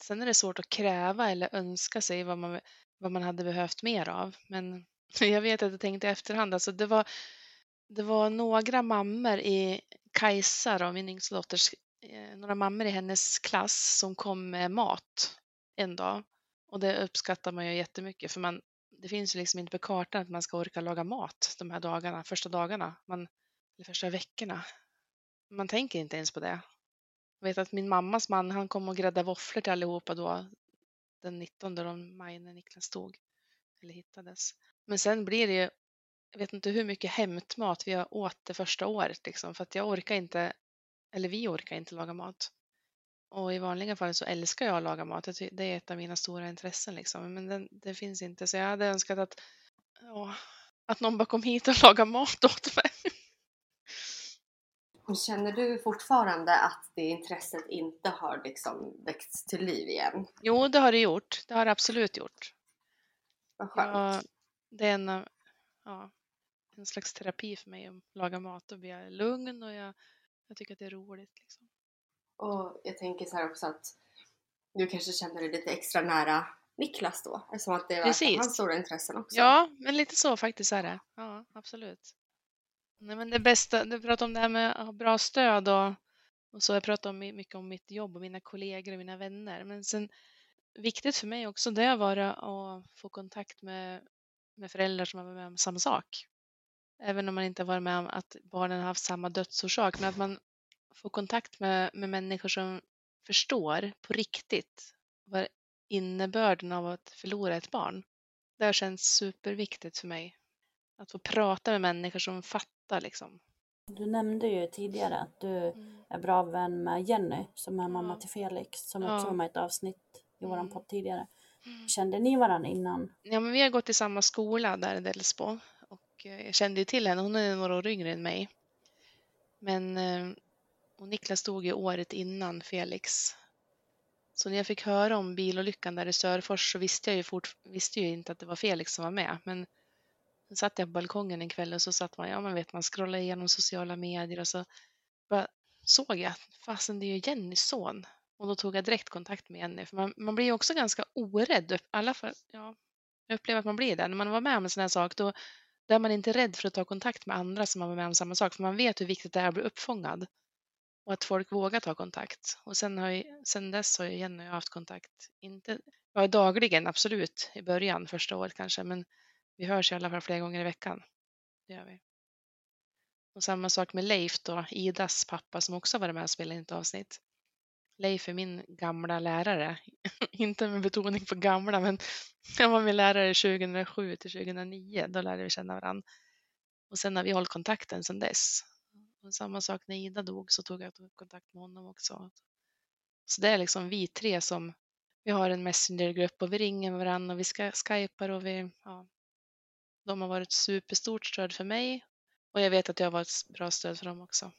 Sen är det svårt att kräva eller önska sig vad man, vad man hade behövt mer av. Men [LAUGHS] jag vet att jag tänkte i efterhand, alltså det var, det var några mammor i Kajsa, då, min yngsta dotters, Eh, några mammor i hennes klass som kom med mat en dag. Och det uppskattar man ju jättemycket för man, det finns ju liksom inte på kartan att man ska orka laga mat de här dagarna, första dagarna, man, eller första veckorna. Man tänker inte ens på det. Jag vet att min mammas man, han kom och gräddade våfflor till allihopa då den 19 maj när Niklas stod, eller hittades. Men sen blir det ju, jag vet inte hur mycket hämtmat vi har åt det första året liksom, för att jag orkar inte, eller vi orkar inte laga mat. Och i vanliga fall så älskar jag att laga mat, det är ett av mina stora intressen liksom, men den, det finns inte. Så jag hade önskat att, ja, att någon bara kom hit och [LAUGHS] lagade mat åt mig. Känner du fortfarande att det intresset inte har liksom väckts till liv igen? Jo, det har det gjort. Det har det absolut gjort. Vad skönt. Ja, det är en, ja, en slags terapi för mig att laga mat. Då blir jag lugn och jag, jag tycker att det är roligt. Liksom. Och jag tänker så här också att du kanske känner dig lite extra nära Niklas då? Eftersom att det var Precis. hans stora intressen också. Ja, men lite så faktiskt är det. Ja, absolut. Nej, men det bästa, du pratar om det här med att ha bra stöd och, och så. Jag pratar om, mycket om mitt jobb och mina kollegor och mina vänner. Men sen viktigt för mig också det har varit att få kontakt med, med föräldrar som har varit med om samma sak. Även om man inte har varit med om att barnen har haft samma dödsorsak. Men att man får kontakt med, med människor som förstår på riktigt vad innebörden av att förlora ett barn. Det har känts superviktigt för mig. Att få prata med människor som fattar liksom. Du nämnde ju tidigare att du är bra vän med Jenny som är mamma till Felix som Ja. också var med i ett avsnitt i våran Mm. podd tidigare. Kände ni varandra innan? Ja, men vi har gått i samma skola där i Delsbo och eh, jag kände ju till henne. Hon är några år yngre än mig. Men eh, och Niklas dog ju året innan Felix. Så när jag fick höra om bilolyckan där i Sörfors så visste jag ju, fort, visste ju inte att det var Felix som var med. Men sen satt jag på balkongen en kväll och så satt man, ja man vet, man scrollar igenom sociala medier och så bara såg jag att fasen det är ju Jennys son. Och då tog jag direkt kontakt med Jenny. För man, man blir ju också ganska orädd. Alla fall, ja, jag upplever att man blir det. När man var med om en sån här sak då, då är man inte rädd för att ta kontakt med andra som har varit med om samma sak. För man vet hur viktigt det är att bli uppfångad. Och att folk vågar ta kontakt. Och sen, har jag, sen dess har jag Jenny och jag haft kontakt. Inte, ja, dagligen absolut i början, första året kanske. Men vi hörs i alla fall flera gånger i veckan. Det gör vi. Och samma sak med Leif då, Idas pappa som också varit med och spelat in ett avsnitt. Leif är min gamla lärare. [LAUGHS] Inte med betoning på gamla, men [LAUGHS] han var min lärare 2007 till 2009. Då lärde vi känna varandra. Och sen har vi hållit kontakten sedan dess. Och samma sak när Ida dog så tog jag kontakt med honom också. Så det är liksom vi tre som vi har en messengergrupp och vi ringer varandra och vi ska skypar och vi, ja, de har varit ett superstort stöd för mig och jag vet att jag har varit ett bra stöd för dem också.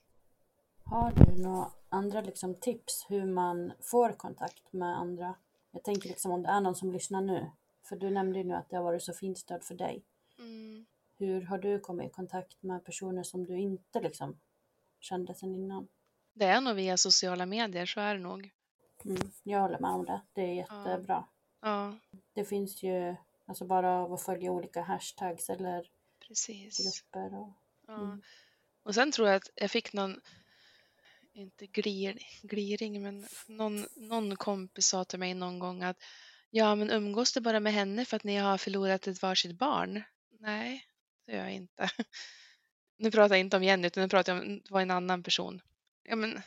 Har du några andra liksom, tips hur man får kontakt med andra? Jag tänker liksom om det är någon som lyssnar nu. För du nämnde ju nu att det har varit så fint stöd för dig. Mm. Hur har du kommit i kontakt med personer som du inte liksom kände sedan innan? Det är nog via sociala medier, så är det nog. Mm, jag håller med om det. Det är jättebra. Ja, Det finns ju alltså bara av att följa olika hashtags eller precis. grupper. Och, Ja. Mm. Och sen tror jag att jag fick någon, inte glir, gliring, men någon, någon kompis sa till mig någon gång att ja, men umgås du bara med henne för att ni har förlorat ett varsitt barn? Nej, det gör jag inte. [LAUGHS] Nu pratar jag inte om Jenny, utan nu pratar jag om det var en annan person. Ja, men,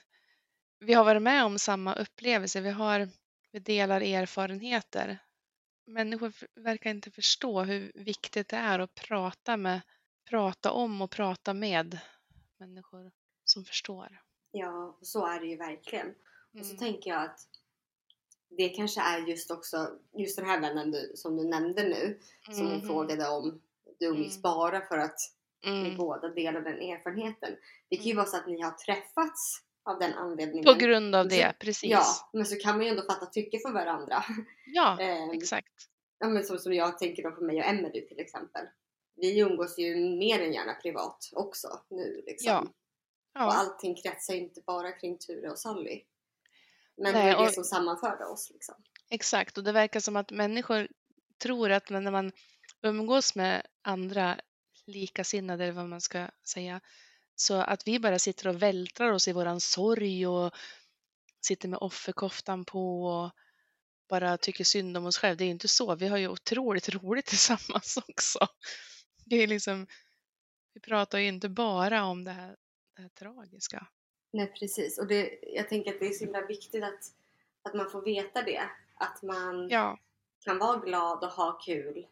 vi har varit med om samma upplevelse, vi, har, vi delar erfarenheter. Människor verkar inte förstå hur viktigt det är att prata med prata om och prata med människor som förstår. Ja, så är det ju verkligen. Och så Mm. tänker jag att det kanske är just också, just den här vännen du, som du nämnde nu, som hon Mhm. frågade om du umgicks Mm. bara för att ni Mm. båda delar den erfarenheten. Det kan ju Mm. vara så att ni har träffats av den anledningen. På grund av Så- det, precis. Ja, men så kan man ju ändå fatta tycke för varandra. Ja, [LAUGHS] Ehm, exakt. Ja, men som, som jag tänker då på mig och Emelie till exempel. Vi umgås ju mer än gärna privat också nu liksom. Ja. Och Ja, allting kretsar ju inte bara kring Ture och Sally. Men Nej, det var det och- som sammanförde oss liksom. exakt. Och det verkar som att människor tror att när man umgås med andra likasinnade, eller vad man ska säga, så att vi bara sitter och vältrar oss i våran sorg och sitter med offerkoftan på och bara tycker synd om oss själva. Det är ju inte så. Vi har ju otroligt [LAUGHS] roligt tillsammans också. Det är liksom, vi pratar ju inte bara om det här, det här tragiska. Nej precis. Och det, jag tänker att det är så himla viktigt att, att man får veta det. Att man Ja, kan vara glad och ha kul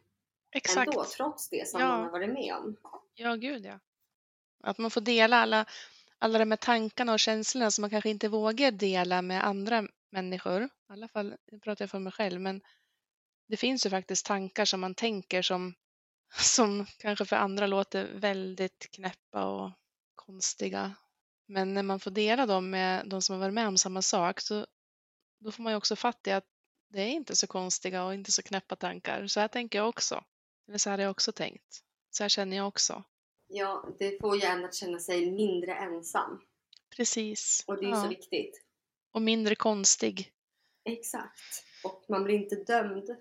exakt. ändå trots det som Ja. man har varit med om. Ja, gud ja. Att man får dela alla, alla de här tankarna och känslorna som man kanske inte vågar dela med andra människor. I alla fall, nu pratar jag för mig själv, men det finns ju faktiskt tankar som man tänker som, [LAUGHS] som kanske för andra låter väldigt knäppa och konstiga. Men när man får dela dem med de som har varit med om samma sak så då får man ju också fatt i att det är inte så konstiga och inte så knäppa tankar. Så här tänker jag också. Eller så här har jag också tänkt. Så här känner jag också. Ja, det får ju en att känna sig mindre ensam. Precis. Och det är ju ja. så viktigt. Och mindre konstig. Exakt. Och man blir inte dömd.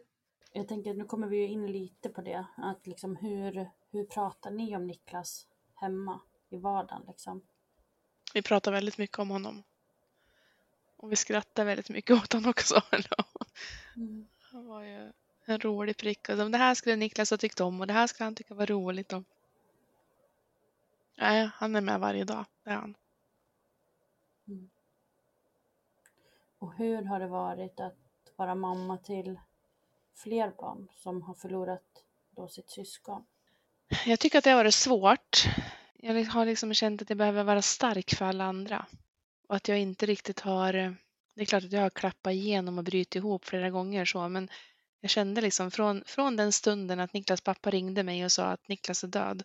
Jag tänker, nu kommer vi ju in lite på det. Att liksom hur, hur pratar ni om Niklas hemma i vardagen liksom? Vi pratar väldigt mycket om honom. Och vi skrattar väldigt mycket åt honom också. [LAUGHS] Mm. Han var ju en rolig prick. Och det här skulle Niklas ha tyckt om och det här skulle han tycka var roligt. Och... Nej, han är med varje dag. Det är han. Och hur har det varit att vara mamma till fler barn som har förlorat då sitt syskon? Jag tycker att det har varit svårt. Jag har liksom känt att jag behöver vara stark för alla andra. Och att jag inte riktigt har... Det är klart att jag har klappat igenom och brutit ihop flera gånger så, men jag kände liksom från, från den stunden att Niklas pappa ringde mig och sa att Niklas är död,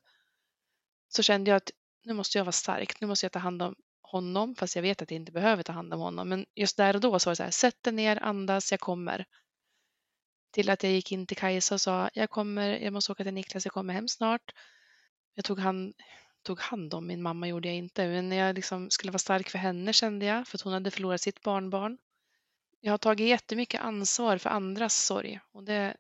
så kände jag att nu måste jag vara stark. Nu måste jag ta hand om honom, fast jag vet att jag inte behöver ta hand om honom. Men just där och då så var det så här, sätt dig ner, andas, jag kommer. Till att jag gick in till Kajsa och sa, jag kommer, jag måste åka till Niklas, jag kommer hem snart. Jag tog hand, tog hand om min mamma, gjorde jag inte, men jag liksom skulle vara stark för henne kände jag, för att hon hade förlorat sitt barnbarn. Jag har tagit jättemycket ansvar för andras sorg och det,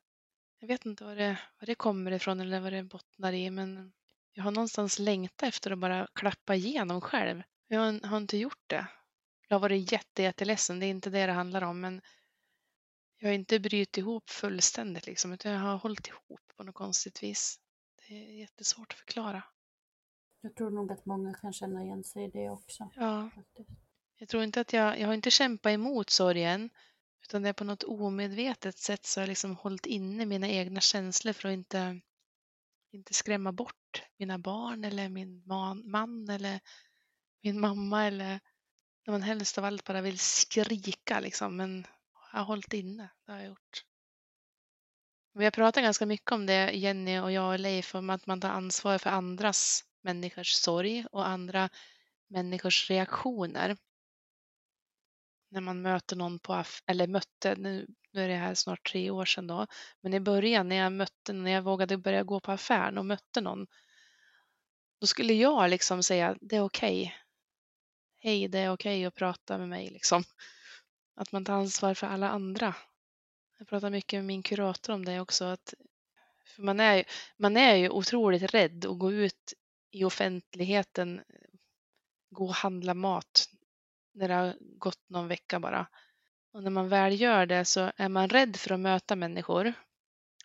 jag vet inte vad det, vad det kommer ifrån eller vad det bottnar i, men jag har någonstans längtat efter att bara klappa igenom själv. Jag har, har inte gjort det. Jag har varit jätte, jätteledsen, det är inte det det handlar om, men jag har inte brutit ihop fullständigt liksom, utan jag har hållit ihop på något konstigt vis. Det är jättesvårt att förklara. Jag tror nog att många kan känna igen sig i det också. Ja, Faktiskt. jag tror inte att jag, jag har inte kämpat emot sorgen, utan det är på något omedvetet sätt så har jag liksom hållit inne mina egna känslor för att inte, inte skrämma bort mina barn eller min man, man eller min mamma eller när man helst av allt bara vill skrika liksom, men jag har hållit inne, det har jag gjort. Vi har pratat ganska mycket om det, Jenny och jag och Leif, om att man tar ansvar för andras människors sorg och andra människors reaktioner. När man möter någon på, aff- eller mötte, nu, nu är det här snart tre år sedan då, men i början när jag mötte, när jag vågade börja gå på affären och mötte någon, då skulle jag liksom säga det är okej. Hej, det är okej att prata med mig liksom. Att man tar ansvar för alla andra. Jag pratar mycket med min kurator om det också. Att, för man, är, man är ju otroligt rädd att gå ut i offentligheten, eh, gå och handla mat när det har gått någon vecka bara. Och när man väl gör det så är man rädd för att möta människor.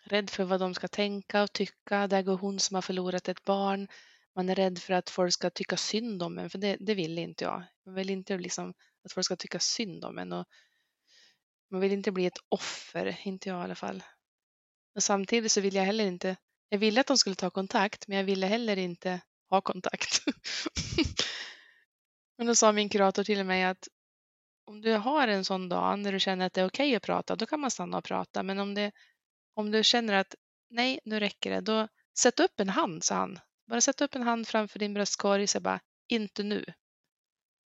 Rädd för vad de ska tänka och tycka. Där går hon som har förlorat ett barn. Man är rädd för att folk ska tycka synd om en, för det, det vill inte jag. Man vill inte liksom att folk ska tycka synd om en. Och man vill inte bli ett offer, inte jag i alla fall. Och samtidigt så vill jag heller inte, jag ville att de skulle ta kontakt, men jag ville heller inte ha kontakt. [LAUGHS] men då sa min kurator till mig att om du har en sån dag när du känner att det är okej att prata, då kan man stanna och prata. Men om, det, om du känner att nej, nu räcker det, då sätt upp en hand, sa han. Bara sätt upp en hand framför din bröstkorg, säg bara inte nu.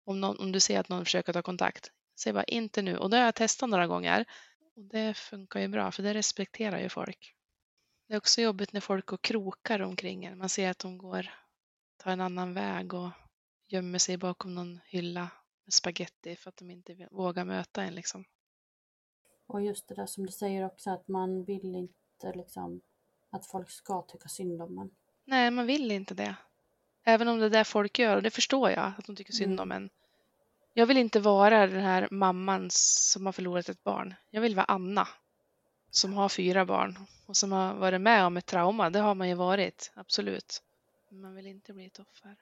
Om, någon, om du ser att någon försöker ta kontakt, säg bara inte nu. Och det har jag testat några gånger och det funkar ju bra, för det respekterar ju folk. Det är också jobbigt när folk går krokar omkring en. Man ser att de går, tar en annan väg och gömmer sig bakom någon hylla med spaghetti för att de inte vågar möta en liksom. Och just det där som du säger också att man vill inte liksom att folk ska tycka synd om en. Nej, man vill inte det. Även om det är det folk gör, och det förstår jag, att de tycker synd Mm. om en. Jag vill inte vara den här mamman som har förlorat ett barn. Jag vill vara Anna, som har fyra barn och som har varit med om ett trauma. Det har man ju varit, absolut. Man vill inte bli ett offer.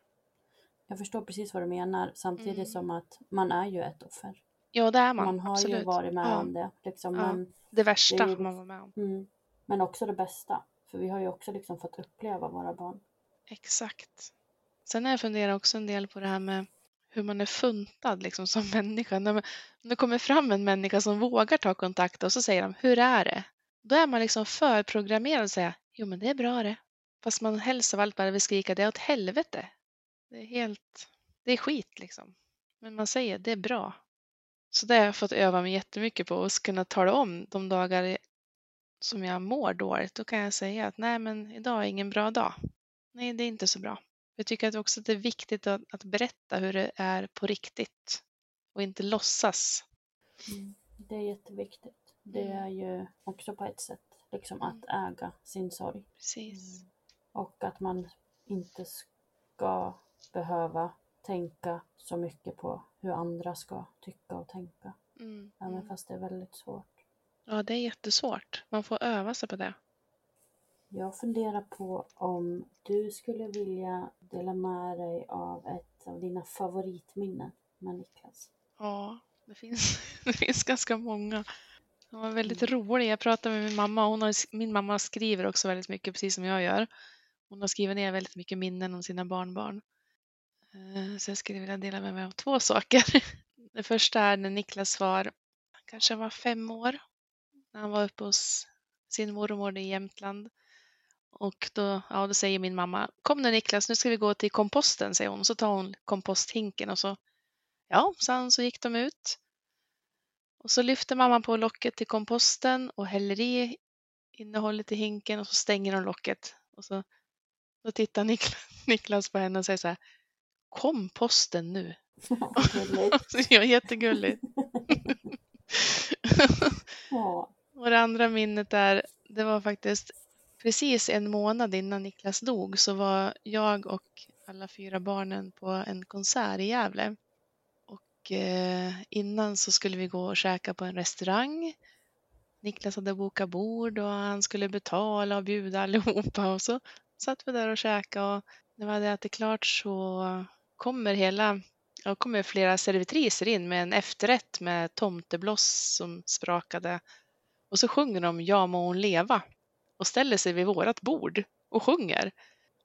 Jag förstår precis vad du menar samtidigt Mm. som att man är ju ett offer. Ja, det är man. Man har absolut. ju varit med ja. om det. Liksom, Ja. men, Det värsta Det ju- man var med om. mm, men också det bästa. För vi har ju också liksom fått uppleva våra barn. Exakt. Sen har jag funderat också en del på det här med hur man är funtad liksom, som [LAUGHS] människa. När, man, när det kommer fram en människa som vågar ta kontakt och så säger de hur är det? Då är man liksom förprogrammerad att säga jo men det är bra det. Fast man helst av allt bara vill skrika det är åt helvete. Det är helt... det är skit liksom. Men man säger det är bra. Så det har jag fått öva mig jättemycket på och kunna tala om de dagar som jag mår dåligt. Då kan jag säga att nej, men idag är ingen bra dag. Nej, det är inte så bra. Jag tycker också att det är viktigt att, att berätta hur det är på riktigt och inte låtsas. Mm. Det är jätteviktigt. Det Mm. är ju också på ett sätt liksom att äga sin sorg. Precis. Och att man inte ska behöva tänka så mycket på hur andra ska tycka och tänka. Mm. Även Mm. fast det är väldigt svårt. Ja, det är jättesvårt. Man får öva sig på det. Jag funderar på om du skulle vilja dela med dig av ett av dina favoritminnen med Niklas. Ja, det finns, [LAUGHS] det finns ganska många. De var väldigt Mm. roliga. Jag pratade med min mamma. Hon har, min mamma skriver också väldigt mycket, precis som jag gör. Hon har skrivit ner väldigt mycket minnen om sina barnbarn. Eh, så jag skulle vilja dela med mig av två [LAUGHS] saker. Det första är när Niklas var, han kanske var fem år, när han var uppe hos sin mormor i Jämtland. Och då, ja, då säger min mamma, kom nu Niklas, nu ska vi gå till komposten, säger hon. Så tar hon komposthinken och så, ja, sa han, så gick de ut. Och så lyfter mamman på locket till komposten och häller i innehållet i hinken och så stänger hon locket. Och så då tittar Niklas, [LAUGHS] Niklas på henne och säger så här, komposten nu. Gulligt. [LAUGHS] Så ja, jättegulligt. Ja. [LAUGHS] Och det andra minnet är, det var faktiskt precis en månad innan Niklas dog så var jag och alla fyra barnen på en konsert i Gävle. Och eh, innan så skulle vi gå och käka på en restaurang. Niklas hade bokat bord och han skulle betala och bjuda allihopa och så satt vi där och käkade och när vi hade ätit klart så kommer hela Ja, kommer flera servitriser in med en efterrätt med tomtebloss som sprakade. Och så sjunger de Ja må hon leva och ställer sig vid vårat bord och sjunger.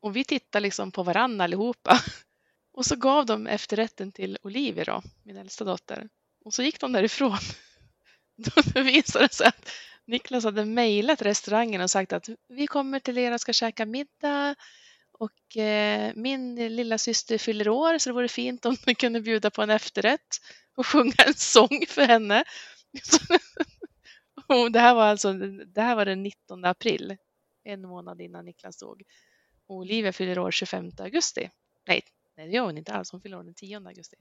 Och vi tittar liksom på varann allihopa. [LAUGHS] Och så gav de efterrätten till Olivia då, min äldsta dotter. Och så gick de därifrån. [LAUGHS] Då visade det sig att Niklas hade mejlat restaurangen och sagt att vi kommer till er och ska käka middag och eh, min lilla syster fyller år så det vore fint om ni kunde bjuda på en efterrätt och sjunga en sång för henne. [LAUGHS] och det, här var alltså, det här var den 19 april, en månad innan Niklas dog. Och Olivia fyller år 25 augusti. Nej, nej det gör hon inte alls, hon fyller år den 10 augusti.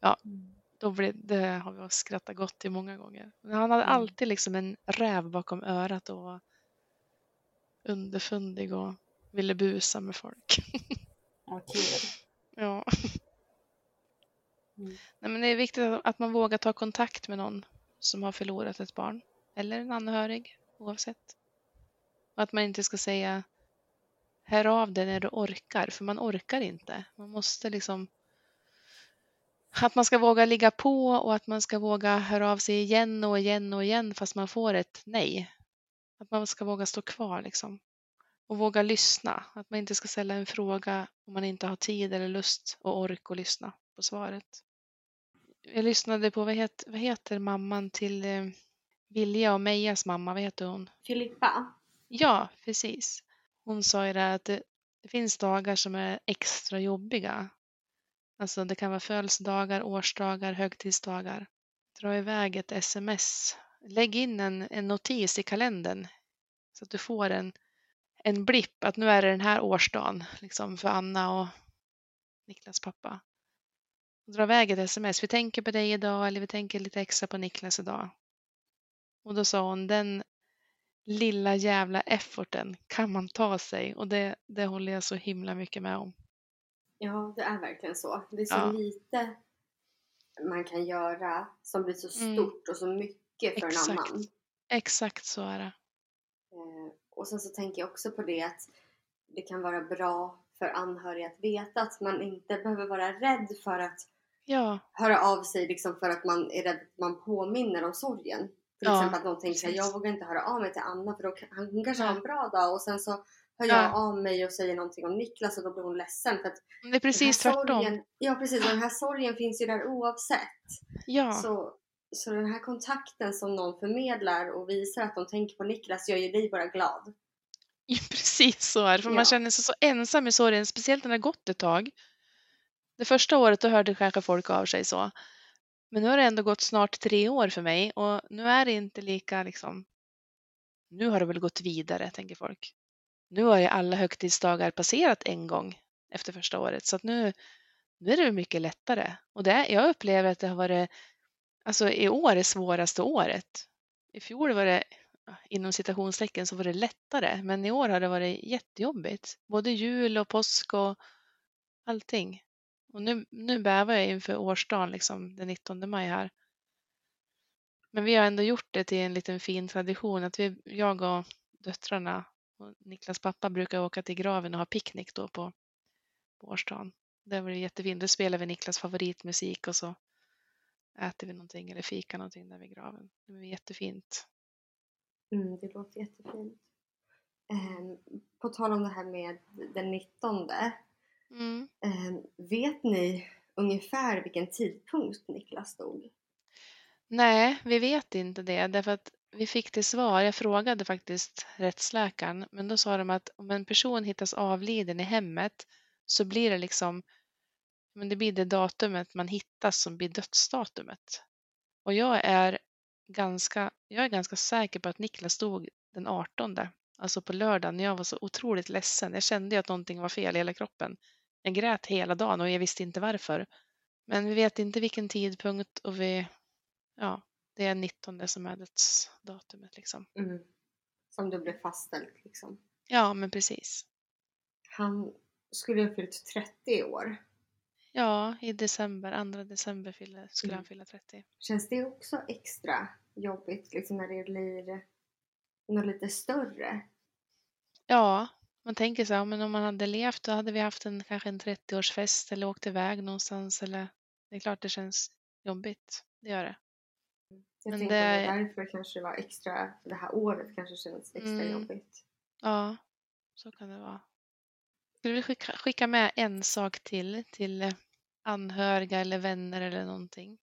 Ja, mm då blev, det har vi skrattat gott till många gånger. Men han hade Mm. alltid liksom en räv bakom örat och var underfundig och ville busa med folk. Ja, kul. [LAUGHS] Ja. Mm. Nej, men det är viktigt att- att man vågar ta kontakt med någon som har förlorat ett barn. Eller en anhörig, oavsett. Och att man inte ska säga hör av dig när du orkar, för man orkar inte. Man måste liksom... Att man ska våga ligga på och att man ska våga höra av sig igen och igen och igen fast man får ett nej. Att man ska våga stå kvar liksom. Och våga lyssna. Att man inte ska ställa en fråga om man inte har tid eller lust och ork att lyssna på svaret. Jag lyssnade på, vad heter, vad heter mamman till eh, Vilja och Mejas mamma, vad heter hon? Filippa. Ja, precis. Hon sa ju det att det, det finns dagar som är extra jobbiga. Alltså det kan vara födelsedagar, årsdagar, högtidsdagar. Dra iväg ett sms. Lägg in en, en notis i kalendern så att du får en, en blipp att nu är det den här årsdagen liksom för Anna och Niklas pappa. Dra iväg ett sms. Vi tänker på dig idag eller vi tänker lite extra på Niklas idag. Och då sa hon den lilla jävla efforten kan man ta sig och det, det håller jag så himla mycket med om. Ja, det är verkligen så. Det är så Ja. lite man kan göra som blir så Mm. stort och så mycket för Exakt. en annan. Exakt så är det. Eh, och sen så tänker jag också på det att det kan vara bra för anhöriga att veta att man inte behöver vara rädd för att Ja, höra av sig liksom för att man är rädd att man påminner om sorgen. Till Ja, exempel att någon tänker precis. jag vågar inte höra av mig till Anna för då, hon kanske har Ja. en bra dag och sen så hör Ja. jag av mig och säger någonting om Niklas och då blir hon ledsen. För att det är precis tvärtom. Sorgen, ja precis, och den här sorgen finns ju där oavsett. Ja, Så, så den här kontakten som någon förmedlar och visar att de tänker på Niklas gör ju dig bara glad. [LAUGHS] precis så är det. För Ja. man känner sig så ensam i sorgen, speciellt när det har gått ett tag. Det första året då hörde kanske folk av sig så. Men nu har det ändå gått snart tre år för mig och nu är det inte lika liksom. Nu har det väl gått vidare, tänker folk. Nu har ju alla högtidsdagar passerat en gång efter första året så att nu, nu är det mycket lättare. Och det, jag upplever att det har varit, alltså i år det svåraste året. I fjol var det inom citationstecken så var det lättare, men i år har det varit jättejobbigt. Både jul och påsk och allting. Och nu, nu bävar jag inför årsdagen, liksom den 19 maj här. Men vi har ändå gjort det till en liten fin tradition att vi, jag och döttrarna och Niklas pappa brukar åka till graven och ha picknick då på, på årsdagen. Det var jättefint. Då spelar vi Niklas favoritmusik och så äter vi någonting eller fikar någonting där vid graven. Det var jättefint. Mm, det låter jättefint. Eh, på tal om det här med den 19. Mm. Eh, vet ni ungefär vilken tidpunkt Niklas dog? Nej, vi vet inte det därför att vi fick till svar, jag frågade faktiskt rättsläkaren, men då sa de att om en person hittas avliden i hemmet så blir det liksom, men det blir det datumet man hittas som blir dödsdatumet. Och jag är ganska, jag är ganska säker på att Niklas dog den 18, alltså på lördagen, när jag var så otroligt ledsen. Jag kände att någonting var fel i hela kroppen. Jag grät hela dagen och jag visste inte varför. Men vi vet inte vilken tidpunkt och vi, ja, det är 19 som är dödsdatumet liksom. Mm. Som du blev fastställt liksom. Ja, men precis. Han skulle ha fyllt 30 i år. Ja, i december, 2 december fyller, skulle Mm. han fylla 30. Känns det också extra jobbigt liksom när det blir något lite större? Ja, man tänker så här, men om man hade levt då hade vi haft en kanske en 30-årsfest eller åkt iväg någonstans eller det är klart det känns jobbigt. Det gör det. Jag Men tänker det- att därför kanske det var extra, det här året kanske känns extra Mm. jobbigt. Ja, så kan det vara. Skulle vi skicka, skicka med en sak till till eh, anhöriga eller vänner eller någonting?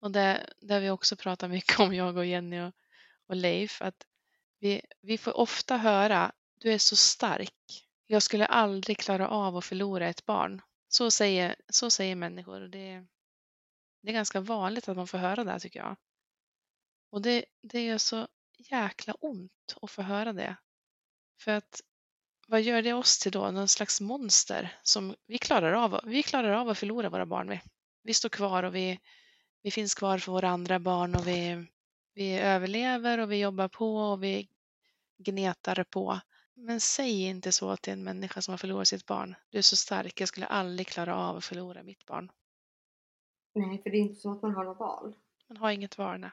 Och det, har vi också pratat [LAUGHS] mycket om, jag och Jenny och, och Leif, att vi, vi får ofta höra du är så stark. Jag skulle aldrig klara av att förlora ett barn. Så säger, så säger människor. och Det, det är ganska vanligt att man får höra det här, tycker jag. Och det, det gör så jäkla ont att få höra det. För att vad gör det oss till då? Någon slags monster som vi klarar av, vi klarar av att förlora våra barn. Vi, vi står kvar och vi, vi finns kvar för våra andra barn och vi, vi överlever och vi jobbar på och vi gnetar på. Men säg inte så till en människa som har förlorat sitt barn. Du är så stark, jag skulle aldrig klara av att förlora mitt barn. Nej, för det är inte så att man har något val. Man har inget val. nej.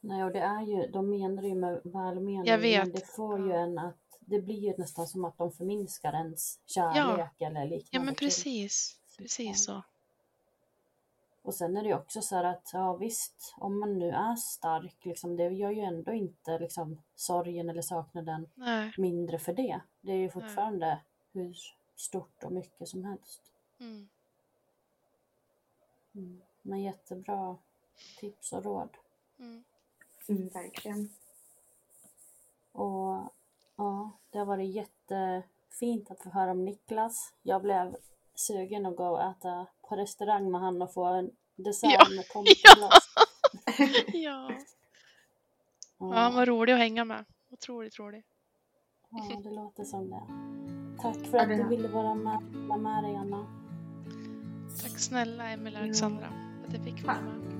Nej, och det är ju, de menar ju med välmening, Jag vet. men det får ju en att, det blir ju nästan som att de förminskar ens kärlek eller liknande. Ja, men precis. Precis så. Och sen är det ju också så här att, ja visst, om man nu är stark, liksom, det gör ju ändå inte liksom, sorgen eller saknaden Nej. mindre för det. Det är ju fortfarande hur stort och mycket som helst. Mm. Mm. Men jättebra tips och råd. Mm. Mm, verkligen. Och ja, det har varit jättefint att få höra om Niklas. Jag blev sugen att gå och äta på restaurang med han och få en dessert Ja, med [LAUGHS] tomteglas. [LAUGHS] Ja. Ja, ja, han var rolig att hänga med. Otroligt rolig. ja, det [LAUGHS] låter som det. Tack för att du ville vara med, vara med dig, Anna. Tack snälla Emelie och Alexandra för att jag fick vara med.